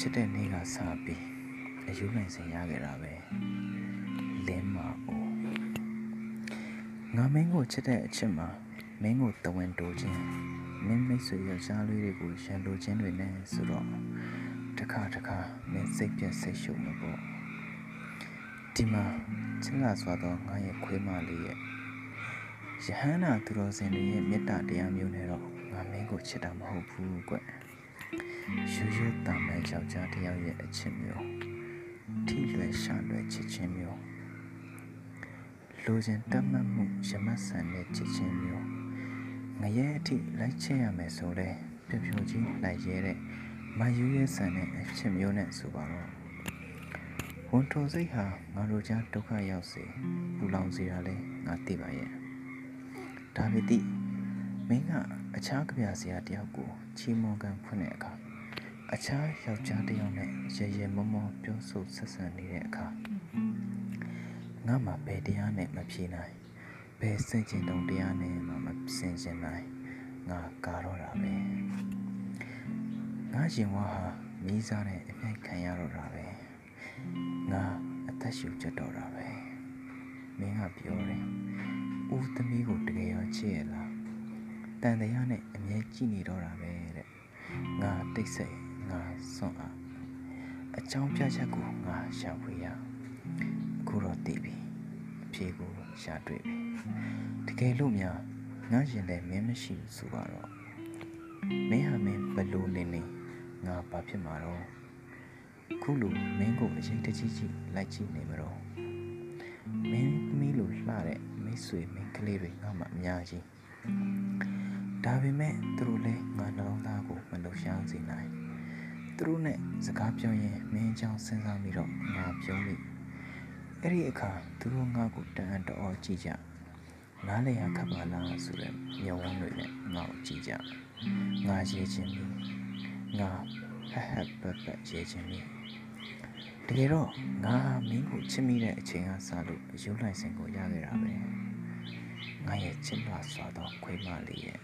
ချစ်တဲ့နေ့ကစပြီးအယူနိုင်စင်ရခဲ့တာပဲလင်းမာအိုငါမင်းကိုချစ်တဲ့အချစ်မှာမင်းကိုတဝန်တိုးခြင်းမင်းမိတ်ဆွေယောက်ျားလေးတွေကိုရန်လိုခြင်းတွေနဲ့ဆိုတော့တစ်ခါတစ်ခါမင်းစိတ်ပြတ်စိတ်ရှုပ်မှာပေါ့ဒီမှာချစ်လာစွာသောငါရဲ့ခွေးမလေးရဲ့ယဟန္တာသူတော်စင်တွေရဲ့မေတ္တာတရားမျိုးနဲ့တော့ငါမင်းကိုချစ်တာမဟုတ်ဘူးကွ ရွရွတာမဲ့ယောက်ျားတစ်ယောက်ရဲ့အချစ်မျိုးထိလွယ်ရှာလွယ်ချစ်ချင်းမျိုးလိုချင်တတ်မှတ်မှုရမတ်ဆန်တဲ့ချစ်ချင်းမျိုးငရဲအထိလိုက်ချင်ရမယ်ဆိုလဲပြပြိုကြီးလိုက်ရဲတဲ့မယူရဲဆန်တဲ့အချစ်မျိုးနဲ့ဆိုပါတော့ဝန်ထုံစိတ်ဟာငါတို့ကြားဒုက္ခရောက်စေပူလောင်စေတာလဲငါသိပါရဲ့ဒါပေတိမင်းကအခြားကြပြစရာတယောက်ကိုချီးမွမ်းကန်ဖွင့်တဲ့အခါ အခြားယောက်ျားတစ်ယောက်နဲ့ရေရေမောမောပြောဆိုဆက်ဆံနေတဲ့အခါငါမှဘယ်တရားနဲ့မဖြေနိုင်ဘယ်စင်ကျင်တုံတရားနဲ့မှမစင်ကျင်နိုင်ငါကာတော့တာပဲငါရင်ဝါဟာမိစားနဲ့အမြိုက်ခံရတော့တာပဲငါအသက်ရှူချက်တော့တာပဲမင်းကပြောတယ်ဦးသမီးကိုတကယ်ရောချစ်ရလားတန်တရားနဲ့အမြဲကြည့်နေတော့တာပဲတဲ့ငါတိတ်ဆိတ် ငါစွန့်အားအကြောင်းပြချက်ကိုငါရှာဖွေရအခုတော့တည်ပြီအဖြေကိုရှာတွေ့ပြီတကယ်လို့များငါရင်လည်းမင်းမရှိဘူးဆိုတော့မင်းဟာမင်းဘလို့နေနေငါဘာဖြစ်မှာတော့ခုလိုမင်းကိုအရေးတကြီးကြီးလိုက်ကြည့်နေမတော့မင်းသမီးလိုလှတဲ့မိတ်ဆွေမင်းကလေးတွေငါမှအများကြီးဒါပေမဲ့သူတို့လည်း သူတို့နဲ့စကားပြောရင်မင်းအကြောင်းစဉ်းစားပြီးတော့ငါပြောမိအဲ့ဒီအခါသူတို့ငါ့ကိုတန်အံ့တော်ကြည့်ကြနားလေရခပ်ပါလားဆိုတဲ့မျက်ဝန်းတွေနဲ့ငါ့ကိုကြည့်ကြငါရေးချင်းပြီးငါဟက်ဟက်ပက်ပက်ရေးချင်းပြီးတကယ်တော့ငါမင်းကိုချစ်မိတဲ့အချိန်ကစလို့အယူလိုက်စင်ကိုရခဲ့တာပဲငါရဲ့ချစ်လွှာစွာသောခွေးမလေးရဲ့